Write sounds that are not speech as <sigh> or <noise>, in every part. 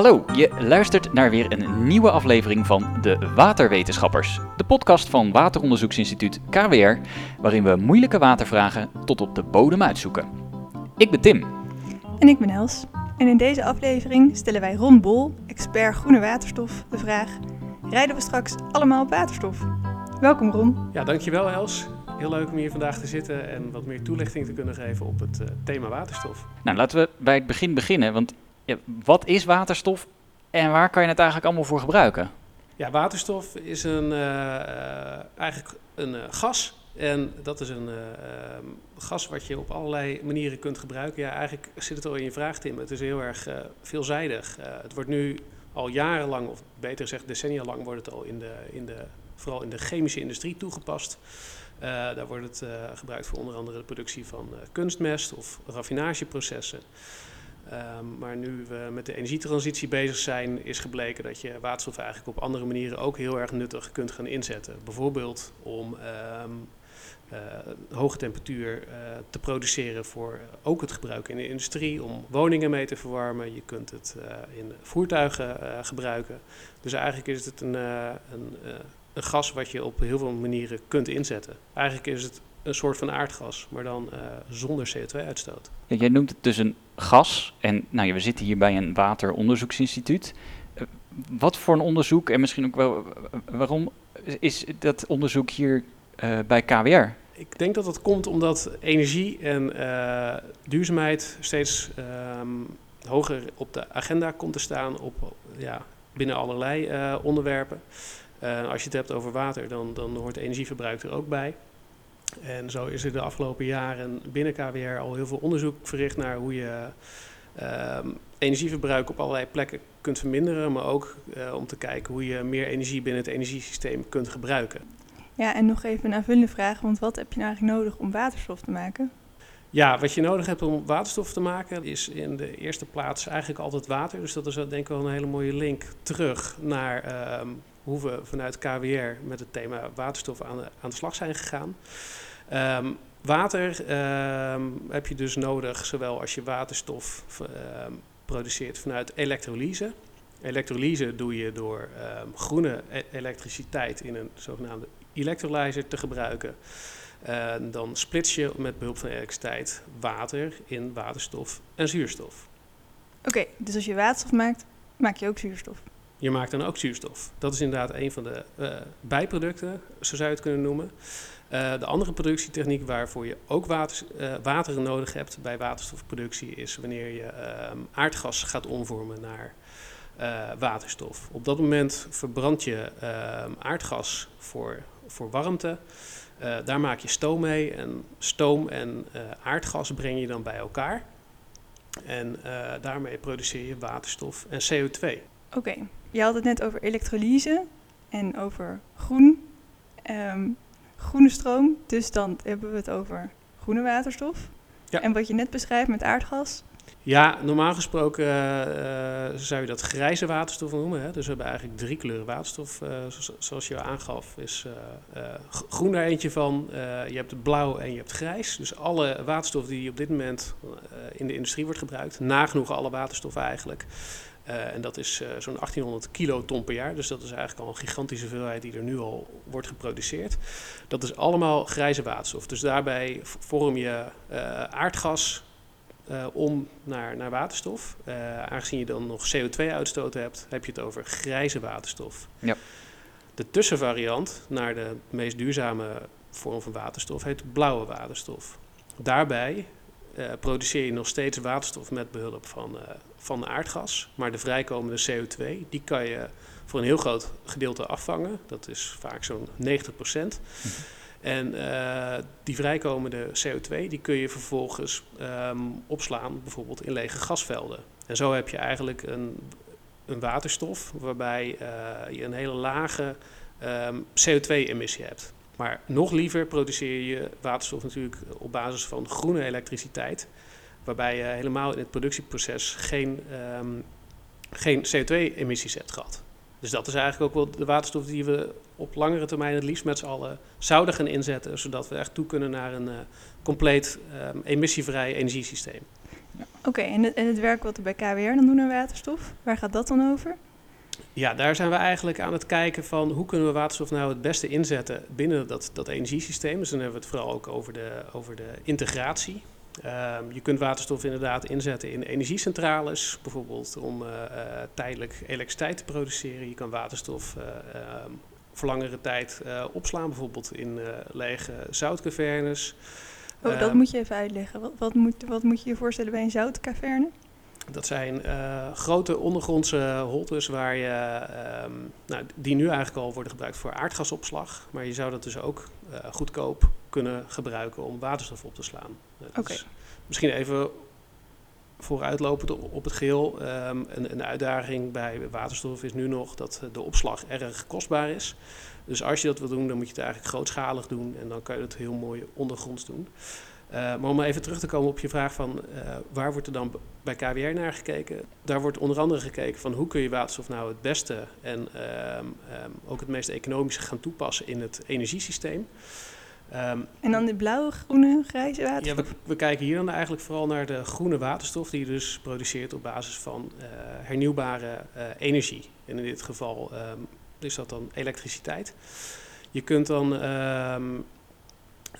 Hallo, je luistert naar weer een nieuwe aflevering van De Waterwetenschappers, de podcast van Wateronderzoeksinstituut KWR, waarin we moeilijke watervragen tot op de bodem uitzoeken. Ik ben Tim. En ik ben Els. En in deze aflevering stellen wij Ron Bol, expert groene waterstof, de vraag: rijden we straks allemaal op waterstof? Welkom Ron. Ja, dankjewel Els. Heel leuk om hier vandaag te zitten en wat meer toelichting te kunnen geven op het uh, thema waterstof. Nou, laten we bij het begin beginnen, want wat is waterstof en waar kan je het eigenlijk allemaal voor gebruiken? Ja, waterstof is een, uh, eigenlijk een uh, gas. En dat is een gas wat je op allerlei manieren kunt gebruiken. Ja, eigenlijk zit het al in je vraag, Tim. Het is heel erg veelzijdig. het wordt nu al jarenlang, of beter gezegd decennia lang, wordt het al in de, in de, vooral in de chemische industrie toegepast. Daar wordt het gebruikt voor onder andere de productie van kunstmest of raffinageprocessen. Um, maar nu we met de energietransitie bezig zijn, is gebleken dat je waterstof eigenlijk op andere manieren ook heel erg nuttig kunt gaan inzetten. Bijvoorbeeld om um, hoge temperatuur te produceren voor ook het gebruik in de industrie, om woningen mee te verwarmen. Je kunt het in voertuigen gebruiken. Dus eigenlijk is het een, een een gas wat je op heel veel manieren kunt inzetten. Eigenlijk is het een soort van aardgas, maar dan uh, zonder CO2-uitstoot. Ja, jij noemt het dus een gas. En nou ja, we zitten hier bij een wateronderzoeksinstituut. Uh, wat voor een onderzoek en misschien ook wel waarom is dat onderzoek hier uh, bij KWR? Ik denk dat dat komt omdat energie en duurzaamheid steeds um, hoger op de agenda komt te staan op, ja, binnen allerlei onderwerpen. Als je het hebt over water, dan, dan hoort energieverbruik er ook bij. En zo is er de afgelopen jaren binnen KWR al heel veel onderzoek verricht naar hoe je uh, energieverbruik op allerlei plekken kunt verminderen, maar ook uh, om te kijken hoe je meer energie binnen het energiesysteem kunt gebruiken. Ja, en nog even een aanvullende vraag, want wat heb je nou eigenlijk nodig om waterstof te maken? Ja, wat je nodig hebt om waterstof te maken is in de eerste plaats eigenlijk altijd water. Dus dat is denk ik wel een hele mooie link terug naar uh, hoe we vanuit KWR met het thema waterstof aan de, aan de slag zijn gegaan. Um, water um, heb je dus nodig, zowel als je waterstof um, produceert vanuit elektrolyse. Elektrolyse doe je door groene e elektriciteit in een zogenaamde electrolyzer te gebruiken. Dan splits je met behulp van elektriciteit water in waterstof en zuurstof. Oké, dus als je waterstof maakt, maak je ook zuurstof. Je maakt dan ook zuurstof. Dat is inderdaad een van de uh, bijproducten, zo zou je het kunnen noemen. Uh, de andere productietechniek waarvoor je ook water, uh, water nodig hebt bij waterstofproductie is wanneer je aardgas gaat omvormen naar waterstof. Op dat moment verbrand je aardgas voor, voor warmte. daar maak je stoom mee en stoom en aardgas breng je dan bij elkaar. En daarmee produceer je waterstof en CO2. Oké. Je had het net over elektrolyse en over groen, um, groene stroom. Dus dan hebben we het over groene waterstof. Ja. En wat je net beschrijft met aardgas. Ja, normaal gesproken uh, zou je dat grijze waterstof noemen. Hè? Dus we hebben eigenlijk drie kleuren waterstof, uh, zoals je aangaf. Is groen daar eentje van, je hebt het blauw en je hebt grijs. Dus alle waterstof die op dit moment in de industrie wordt gebruikt, nagenoeg alle waterstof eigenlijk, uh, en dat is uh, zo'n 1800 kiloton per jaar. Dus dat is eigenlijk al een gigantische hoeveelheid die er nu al wordt geproduceerd. Dat is allemaal grijze waterstof. Dus daarbij vorm je uh, aardgas om naar, naar waterstof. aangezien je dan nog CO2-uitstoot hebt, heb je het over grijze waterstof. Ja. De tussenvariant naar de meest duurzame vorm van waterstof heet blauwe waterstof. Daarbij produceer je nog steeds waterstof met behulp van van aardgas. Maar de vrijkomende CO2, die kan je voor een heel groot gedeelte afvangen. Dat is vaak zo'n 90 procent. Mhm. En uh, die vrijkomende CO2 die kun je vervolgens um, opslaan, bijvoorbeeld in lege gasvelden. En zo heb je eigenlijk een, een waterstof waarbij uh, je een hele lage um, CO2-emissie hebt. Maar nog liever produceer je waterstof natuurlijk op basis van groene elektriciteit waarbij je helemaal in het productieproces geen, um, geen CO2-emissies hebt gehad. Dus dat is eigenlijk ook wel de waterstof die we op langere termijn het liefst met z'n allen zouden gaan inzetten, zodat we echt toe kunnen naar een uh, compleet um, emissievrij energiesysteem. Oké, en, het, en het werk wat we bij KWR dan doen aan waterstof, waar gaat dat dan over? Ja, daar zijn we eigenlijk aan het kijken van hoe kunnen we waterstof nou het beste inzetten binnen dat, dat energiesysteem. Dus dan hebben we het vooral ook over de, over de integratie. Ehm, je kunt waterstof inderdaad inzetten in energiecentrales, bijvoorbeeld om uh, tijdelijk elektriciteit te produceren. Je kan waterstof uh, voor langere tijd opslaan, bijvoorbeeld in lege zoutcavernes. Oh, dat ehm, moet je even uitleggen. Wat, wat, moet, wat moet je je voorstellen bij een zoutkaverne? Dat zijn uh, grote ondergrondse holtes waar je, ehm, nou, die nu eigenlijk al worden gebruikt voor aardgasopslag. Maar je zou dat dus ook uh, goedkoop kunnen gebruiken om waterstof op te slaan. Oké. Misschien even vooruitlopend op het geheel. Um, een, een, uitdaging bij waterstof is nu nog dat de opslag erg kostbaar is. Dus als je dat wil doen, dan moet je het eigenlijk grootschalig doen en dan kan je het heel mooi ondergronds doen. Uh, maar om even terug te komen op je vraag van uh, waar wordt er dan bij KWR naar gekeken? Daar wordt onder andere gekeken van hoe kun je waterstof nou het beste en uh, um, ook het meest economische gaan toepassen in het energiesysteem. Um, en dan de blauwe, groene, grijze waterstof? Ja, we, we, kijken hier dan eigenlijk vooral naar de groene waterstof die je dus produceert op basis van uh, hernieuwbare energie. En in dit geval is dat dan elektriciteit. Je kunt dan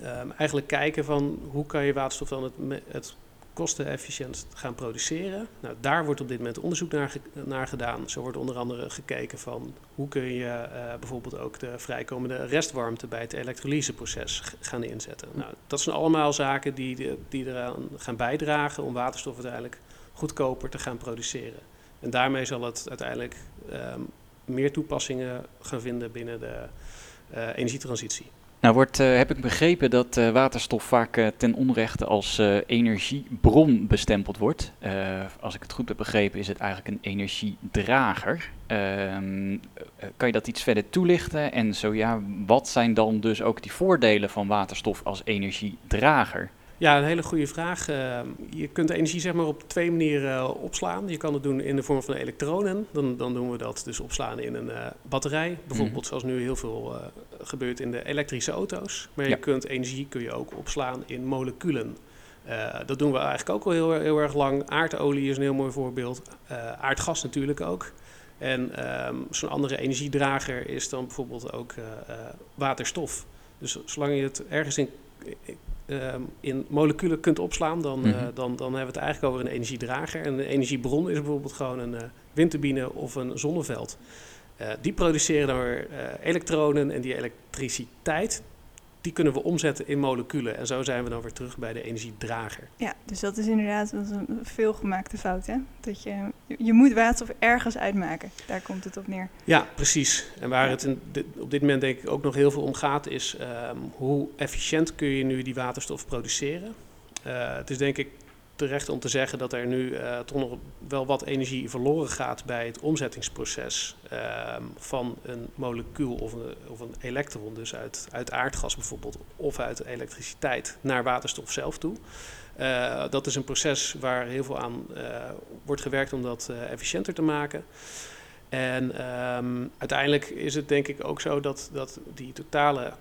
um, eigenlijk kijken van hoe kan je waterstof dan het, het kostenefficiënt gaan produceren. Nou, daar wordt op dit moment onderzoek naar, naar, gedaan. Zo wordt onder andere gekeken van hoe kun je uh, bijvoorbeeld ook de vrijkomende restwarmte bij het elektrolyseproces gaan inzetten. Nou, dat zijn allemaal zaken die, die eraan gaan bijdragen om waterstof uiteindelijk goedkoper te gaan produceren. En daarmee zal het uiteindelijk um, meer toepassingen gaan vinden binnen de uh, energietransitie. Nou wordt, uh, heb ik begrepen dat uh, waterstof vaak uh, ten onrechte als energiebron bestempeld wordt. als ik het goed heb begrepen is het eigenlijk een energiedrager. Ehm, kan je dat iets verder toelichten? En zo ja, wat zijn dan dus ook die voordelen van waterstof als energiedrager? Ja, een hele goede vraag. Uh, je kunt de energie zeg maar, op twee manieren uh, opslaan. Je kan het doen in de vorm van elektronen. Dan, dan doen we dat dus opslaan in een uh, batterij. Bijvoorbeeld mm. zoals nu heel veel gebeurt in de elektrische auto's. Maar ja. je kunt energie kun je ook opslaan in moleculen. dat doen we eigenlijk ook al heel, heel erg lang. Aardolie is een heel mooi voorbeeld. aardgas natuurlijk ook. En um, zo'n andere energiedrager is dan bijvoorbeeld ook waterstof. Dus zolang je het ergens in in moleculen kunt opslaan, dan, mm -hmm. uh, dan, dan hebben we het eigenlijk over een energiedrager. En een energiebron is bijvoorbeeld gewoon een uh, windturbine of een zonneveld. Uh, die produceren dan weer elektronen en die elektriciteit, die kunnen we omzetten in moleculen. En zo zijn we dan weer terug bij de energiedrager. Ja, dus dat is inderdaad een veelgemaakte fout. Hè? Dat je, je moet waterstof ergens uitmaken. Daar komt het op neer. Ja, precies. En waar ja. het in, op dit moment denk ik ook nog heel veel om gaat, is um, hoe efficiënt kun je nu die waterstof produceren. Uh, het is denk ik terecht om te zeggen dat er nu uh, toch nog wel wat energie verloren gaat bij het omzettingsproces uh, van een molecuul of een, of een elektron, dus uit, uit aardgas bijvoorbeeld, of uit elektriciteit naar waterstof zelf toe. Uh, dat is een proces waar heel veel aan wordt gewerkt om dat efficiënter te maken. En um, uiteindelijk is het denk ik ook zo dat, dat die totale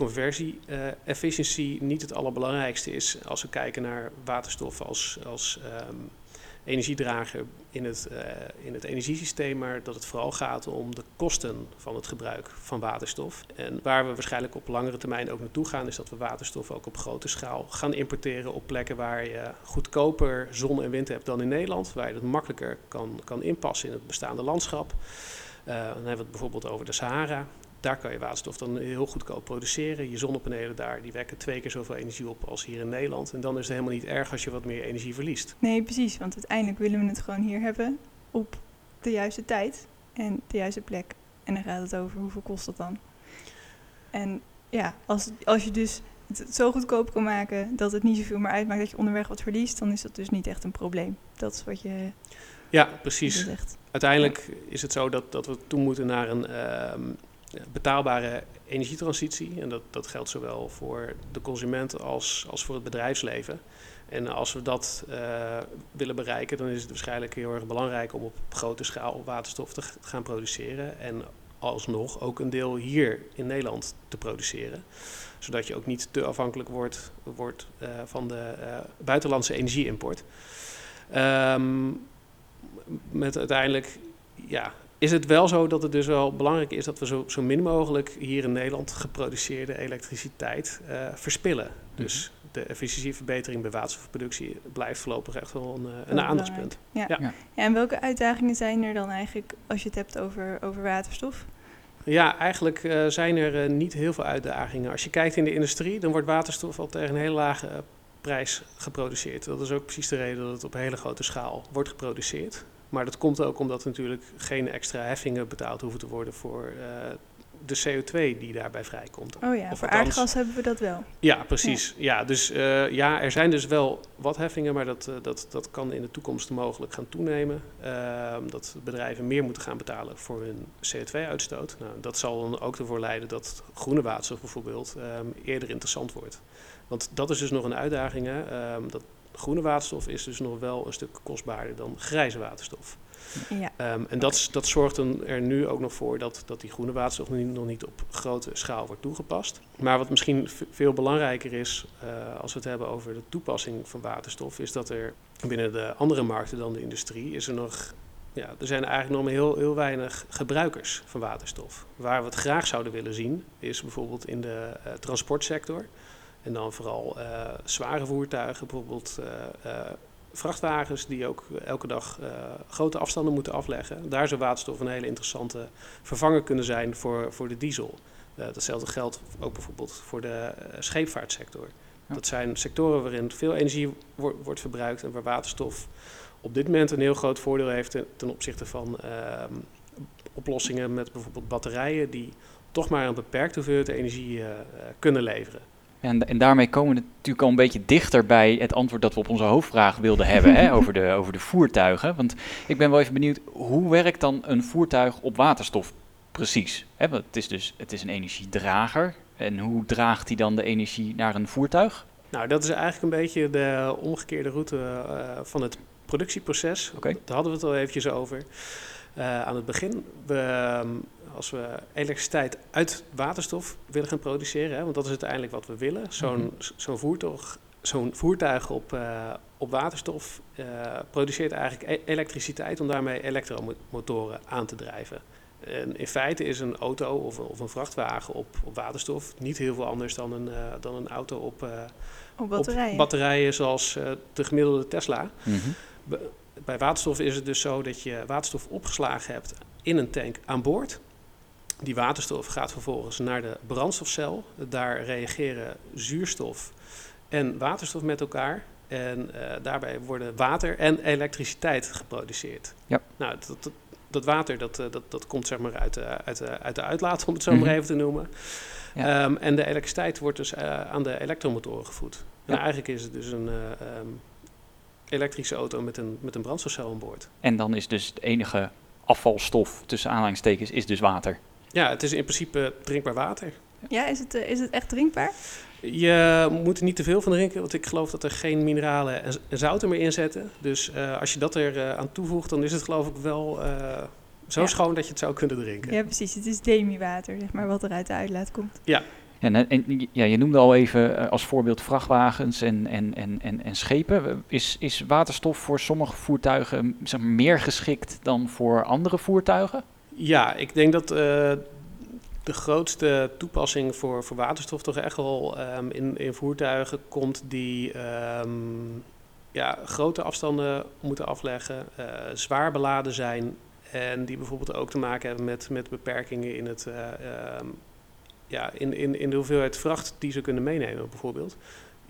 conversie-efficiëntie uh, niet het allerbelangrijkste is als we kijken naar waterstof als, als um, energiedrager in het, uh, in het energiesysteem, maar dat het vooral gaat om de kosten van het gebruik van waterstof. En waar we waarschijnlijk op langere termijn ook naartoe gaan, is dat we waterstof ook op grote schaal gaan importeren op plekken waar je goedkoper zon en wind hebt dan in Nederland, waar je dat makkelijker kan, kan inpassen in het bestaande landschap. Uh, dan hebben we het bijvoorbeeld over de Sahara. Daar kan je waterstof dan heel goedkoop produceren. Je zonnepanelen daar, die wekken twee keer zoveel energie op als hier in Nederland. En dan is het helemaal niet erg als je wat meer energie verliest. Nee, precies. Want uiteindelijk willen we het gewoon hier hebben op de juiste tijd en de juiste plek. En dan gaat het over hoeveel kost dat dan. En ja, als, als je dus het zo goedkoop kan maken dat het niet zoveel meer uitmaakt dat je onderweg wat verliest, dan is dat dus niet echt een probleem. Dat is wat je. Ja, precies. Uiteindelijk ja. is het zo dat, dat we toe moeten naar een. Uh, betaalbare energietransitie. En dat, dat geldt zowel voor de consument als, als voor het bedrijfsleven. En als we dat uh, willen bereiken, dan is het waarschijnlijk heel erg belangrijk om op grote schaal waterstof te gaan produceren. En alsnog ook een deel hier in Nederland te produceren. Zodat je ook niet te afhankelijk wordt, wordt uh, van de uh, buitenlandse energieimport. Ehm, met uiteindelijk, ja, is het wel zo dat het dus wel belangrijk is dat we zo, zo min mogelijk hier in Nederland geproduceerde elektriciteit uh, verspillen. Mhm. Dus de efficiëntieverbetering bij waterstofproductie blijft voorlopig echt wel een, eh, een aandachtspunt. Ja. Ja. ja. En welke uitdagingen zijn er dan eigenlijk als je het hebt over, over waterstof? Ja, eigenlijk uh, zijn er uh, niet heel veel uitdagingen. Als je kijkt in de industrie, dan wordt waterstof al tegen een hele lage prijs geproduceerd. Dat is ook precies de reden dat het op hele grote schaal wordt geproduceerd. Maar dat komt ook omdat er natuurlijk geen extra heffingen betaald hoeven te worden voor uh, de CO2 die daarbij vrijkomt. Oh ja, voor aardgas hebben we dat wel. Ja, precies. Ja, dus uh, ja, er zijn dus wel wat heffingen, maar dat, uh, dat, dat kan in de toekomst mogelijk gaan toenemen. dat bedrijven meer moeten gaan betalen voor hun CO2-uitstoot. Nou, dat zal dan ook ervoor leiden dat groene waterstof bijvoorbeeld um, eerder interessant wordt. Want dat is dus nog een uitdaging. Hè? Um, dat groene waterstof is dus nog wel een stuk kostbaarder dan grijze waterstof. Ja. Um, en dat, dat zorgt er nu ook nog voor dat, dat die groene waterstof nog niet op grote schaal wordt toegepast. Maar wat misschien veel belangrijker is uh, als we het hebben over de toepassing van waterstof, is dat er binnen de andere markten dan de industrie is er nog. Ja, er zijn eigenlijk nog maar heel, heel weinig gebruikers van waterstof. Waar we het graag zouden willen zien, is bijvoorbeeld in de uh, transportsector. En dan vooral uh, zware voertuigen, bijvoorbeeld uh, uh, vrachtwagens die ook elke dag grote afstanden moeten afleggen. Daar zou waterstof een hele interessante vervanger kunnen zijn voor, voor de diesel. datzelfde geldt ook bijvoorbeeld voor de scheepvaartsector. Ja. Dat zijn sectoren waarin veel energie wo wordt verbruikt en waar waterstof op dit moment een heel groot voordeel heeft ten, ten opzichte van ehm, oplossingen met bijvoorbeeld batterijen die toch maar een beperkte hoeveelheid energie kunnen leveren. En, en daarmee komen we natuurlijk al een beetje dichter bij het antwoord dat we op onze hoofdvraag wilden hebben hè, <laughs> over, de, over de voertuigen. Want ik ben wel even benieuwd, hoe werkt dan een voertuig op waterstof precies? Hè, want het is dus het is een energiedrager. En hoe draagt hij dan de energie naar een voertuig? Nou, dat is eigenlijk een beetje de omgekeerde route uh, van het productieproces. Okay. Daar hadden we het al eventjes over. Uh, aan het begin. We, ehm, als we elektriciteit uit waterstof willen gaan produceren, hè, want dat is uiteindelijk wat we willen. Zo'n mm -hmm. zo'n voertuig, zo'n voertuig op, uh, op waterstof uh, produceert eigenlijk e elektriciteit om daarmee elektromotoren aan te drijven. En in feite is een auto of een, of een vrachtwagen op, op waterstof niet heel veel anders dan een, uh, dan een auto op, op, batterijen. op batterijen zoals de gemiddelde Tesla. Mm -hmm. Bij waterstof is het dus zo dat je waterstof opgeslagen hebt in een tank aan boord. Die waterstof gaat vervolgens naar de brandstofcel. Daar reageren zuurstof en waterstof met elkaar. En uh, daarbij worden water en elektriciteit geproduceerd. Ja. Nou, dat, dat, dat water dat, dat, dat komt zeg maar uit, de, uit, de, uit de uitlaat, om het zo maar mm -hmm. even te noemen. Ja. Um, en de elektriciteit wordt dus uh, aan de elektromotoren gevoed. Ja. En eigenlijk is het dus een uh, um, elektrische auto met een, met een brandstofcel aan boord. En dan is dus de enige afvalstof tussen aanhalingstekens is dus water. Ja, het is in principe drinkbaar water. Ja, is het, uh, is het echt drinkbaar? Je moet er niet te veel van drinken, want ik geloof dat er geen mineralen en, en zouten meer in zitten. Dus uh, als je dat er uh, aan toevoegt, dan is het geloof ik wel zo ja. schoon dat je het zou kunnen drinken. Ja, precies. Het is demi-water, zeg maar, wat er uit de uitlaat komt. Ja. Ja, en, ja, je noemde al even als voorbeeld vrachtwagens en, en, en, en, en schepen. Is, is waterstof voor sommige voertuigen zeg maar, meer geschikt dan voor andere voertuigen? Ja, ik denk dat uh, de grootste toepassing voor, voor waterstof toch echt wel um, in, in voertuigen komt die um, ja, grote afstanden moeten afleggen, uh, zwaar beladen zijn en die bijvoorbeeld ook te maken hebben met, met beperkingen in, het, uh, um, ja, in, in, in de hoeveelheid vracht die ze kunnen meenemen bijvoorbeeld.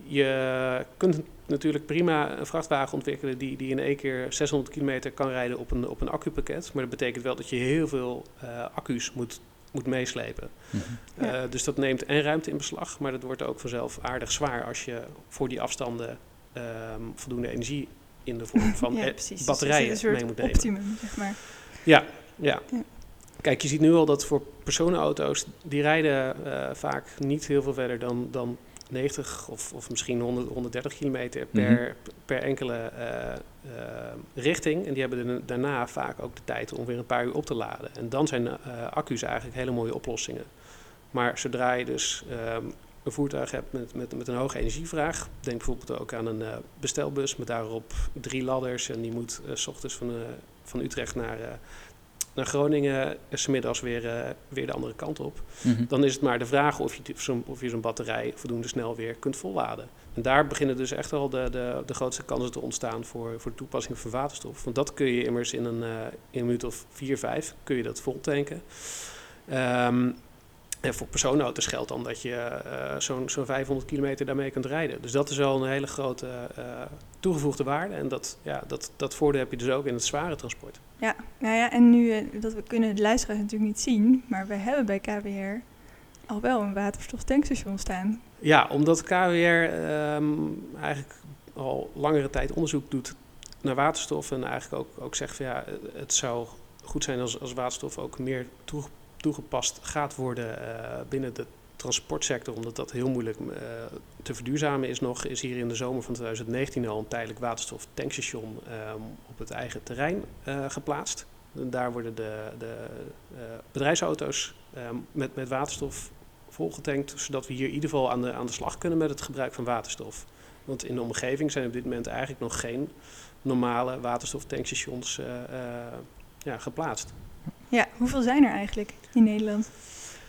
Je kunt natuurlijk prima een vrachtwagen ontwikkelen die, die in één keer 600 kilometer kan rijden op een, op een accupakket. Maar dat betekent wel dat je heel veel uh, accu's moet, moet meeslepen. Mm -hmm. uh, ja. dus dat neemt en ruimte in beslag, maar dat wordt ook vanzelf aardig zwaar als je voor die afstanden um, voldoende energie in de vorm van <laughs> ja, precies. batterijen dus mee moet nemen. optimum, zeg maar. Ja, ja. ja. Kijk, je ziet nu al dat voor personenauto's, die rijden uh, vaak niet heel veel verder dan, dan 90 of, of misschien 100, 130 kilometer per, mm -hmm. per enkele uh, uh, richting. En die hebben de, daarna vaak ook de tijd om weer een paar uur op te laden. En dan zijn uh, accu's eigenlijk hele mooie oplossingen. Maar zodra je dus um, een voertuig hebt met, met, met een hoge energievraag. Denk bijvoorbeeld ook aan een bestelbus met daarop drie ladders. En die moet s ochtends van, van Utrecht naar, naar Groningen is middags weer, uh, weer de andere kant op. Mhm. Dan is het maar de vraag of je zo'n zo batterij voldoende snel weer kunt volladen. En daar beginnen dus echt wel de, de, de grootste kansen te ontstaan voor, voor de toepassing van waterstof. Want dat kun je immers in een, uh, in een minuut of 4, 5 kun je dat vol tanken. Um, en voor personenauto's geldt dan dat je uh, zo'n zo'n 500 kilometer daarmee kunt rijden. Dus dat is wel een hele grote uh, toegevoegde waarde. En dat, ja, dat, dat voordeel heb je dus ook in het zware transport. Ja, nou ja, en nu uh, dat we kunnen de luisteraars natuurlijk niet zien, maar we hebben bij KWR al wel een waterstoftankstation staan. Ja, omdat KWR um, eigenlijk al langere tijd onderzoek doet naar waterstof en eigenlijk ook, ook zegt van ja, het zou goed zijn als, als waterstof ook meer toegepast toegepast gaat worden uh, binnen de transportsector, omdat dat heel moeilijk uh, te verduurzamen is nog, is hier in de zomer van 2019 al een tijdelijk waterstoftankstation um, op het eigen terrein uh, geplaatst. En daar worden de, de bedrijfsauto's um, met, met waterstof volgetankt, zodat we hier in ieder geval aan de, aan de slag kunnen met het gebruik van waterstof. Want in de omgeving zijn op dit moment eigenlijk nog geen normale waterstoftankstations ja, geplaatst. Ja, hoeveel zijn er eigenlijk in Nederland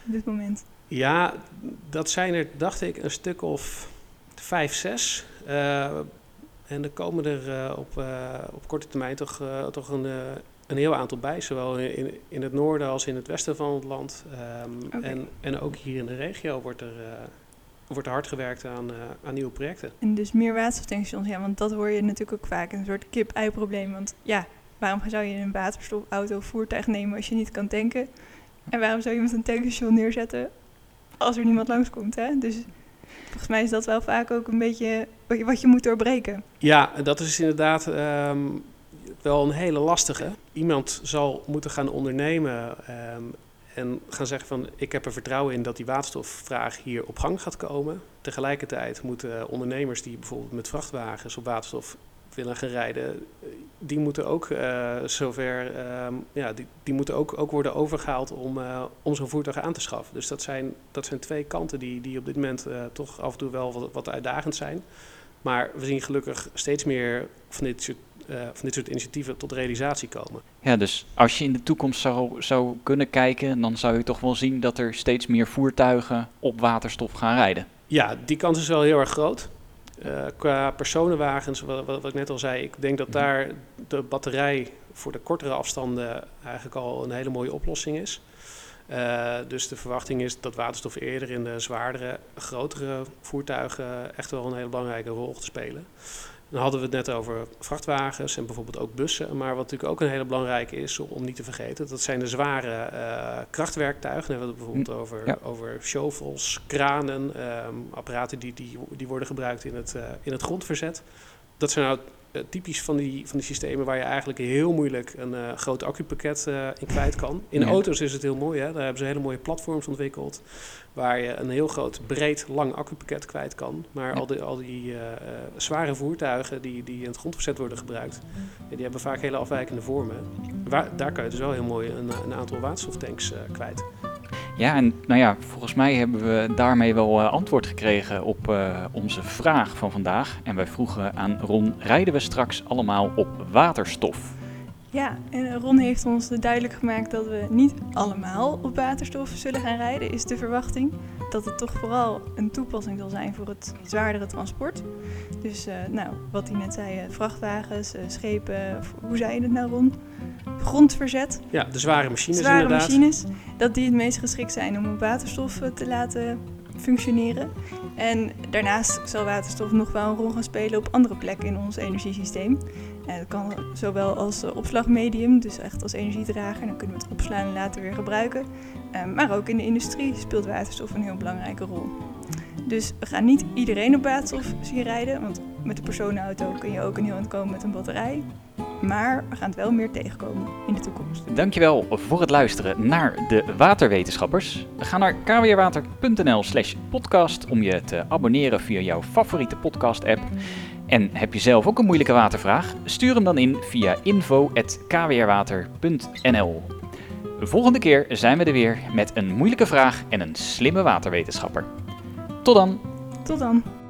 op dit moment? Ja, dat zijn er, dacht ik, een stuk of vijf, zes. Uh, en er komen er uh, op, uh, op korte termijn toch, toch een, een heel aantal bij. Zowel in, in het noorden als in het westen van het land. Um, okay. en, en ook hier in de regio wordt er, wordt er hard gewerkt aan, aan nieuwe projecten. En dus meer waterstoftankstations, ja, want dat hoor je natuurlijk ook vaak. Een soort kip-ei-probleem. Want ja, Waarom zou je een waterstofauto of voertuig nemen als je niet kan tanken? En waarom zou je met een tankstation neerzetten als er niemand langskomt? Hè? Dus volgens mij is dat wel vaak ook een beetje wat je, moet doorbreken. Ja, dat is inderdaad um, wel een hele lastige. Iemand zal moeten gaan ondernemen um, en gaan zeggen van ik heb er vertrouwen in dat die waterstofvraag hier op gang gaat komen. Tegelijkertijd moeten ondernemers die bijvoorbeeld met vrachtwagens op waterstof willen gaan rijden, die moeten ook uh, zover, uh, ja, die, die moeten ook, ook worden overgehaald om, uh, om zo'n voertuig aan te schaffen. Dus dat zijn, dat zijn twee kanten die, die op dit moment uh, toch af en toe wel wat, wat uitdagend zijn. Maar we zien gelukkig steeds meer van dit soort, van dit soort initiatieven tot realisatie komen. Ja, dus als je in de toekomst zou, zou kunnen kijken, dan zou je toch wel zien dat er steeds meer voertuigen op waterstof gaan rijden. Ja, die kans is wel heel erg groot. Uh, qua personenwagens, wat, wat, ik net al zei, ik denk dat mhm. daar de batterij voor de kortere afstanden eigenlijk al een hele mooie oplossing is. Uh, dus de verwachting is dat waterstof eerder in de zwaardere, grotere voertuigen echt wel een hele belangrijke rol te spelen. Dan hadden we het net over vrachtwagens en bijvoorbeeld ook bussen. Maar wat natuurlijk ook een hele belangrijke is om niet te vergeten, dat zijn de zware uh, krachtwerktuigen. Dan hebben we het bijvoorbeeld over, ja. over shovels, kranen, um, apparaten die, die, die worden gebruikt in het, uh, in het grondverzet. Dat zijn nou typisch van die, van die systemen waar je eigenlijk heel moeilijk een uh, groot accupakket uh, in kwijt kan. In ja. auto's is het heel mooi, hè? daar hebben ze hele mooie platforms ontwikkeld. Waar je een heel groot, breed, lang accupakket kwijt kan. Maar ja. al die, al die zware voertuigen die, die in het grondverzet worden gebruikt, die hebben vaak hele afwijkende vormen. Waar, daar kan je dus wel heel mooi een, een aantal waterstoftanks kwijt. Ja, en nou ja, volgens mij hebben we daarmee wel uh, antwoord gekregen op uh, onze vraag van vandaag. En wij vroegen aan Ron, rijden we straks allemaal op waterstof? Ja, en Ron heeft ons duidelijk gemaakt dat we niet allemaal op waterstof zullen gaan rijden, is de verwachting. Dat het toch vooral een toepassing zal zijn voor het zwaardere transport. Dus uh, nou, wat hij net zei, vrachtwagens, schepen, hoe zei je het nou Ron? Grondverzet. Ja, de zware machines zware inderdaad. machines, dat die het meest geschikt zijn om op waterstof te laten functioneren. En daarnaast zal waterstof nog wel een rol gaan spelen op andere plekken in ons energiesysteem. En dat kan zowel als opslagmedium, dus echt als energiedrager, dan kunnen we het opslaan en later weer gebruiken. Maar ook in de industrie speelt waterstof een heel belangrijke rol. Dus we gaan niet iedereen op waterstof zien rijden, want met de personenauto kun je ook een heel eind komen met een batterij. Maar we gaan het wel meer tegenkomen in de toekomst. Dankjewel voor het luisteren naar de waterwetenschappers. Ga naar kwrwater.nl slash podcast om je te abonneren via jouw favoriete podcast app. En heb je zelf ook een moeilijke watervraag? Stuur hem dan in via info.kwrwater.nl Volgende keer zijn we er weer met een moeilijke vraag en een slimme waterwetenschapper. Tot dan! Tot dan!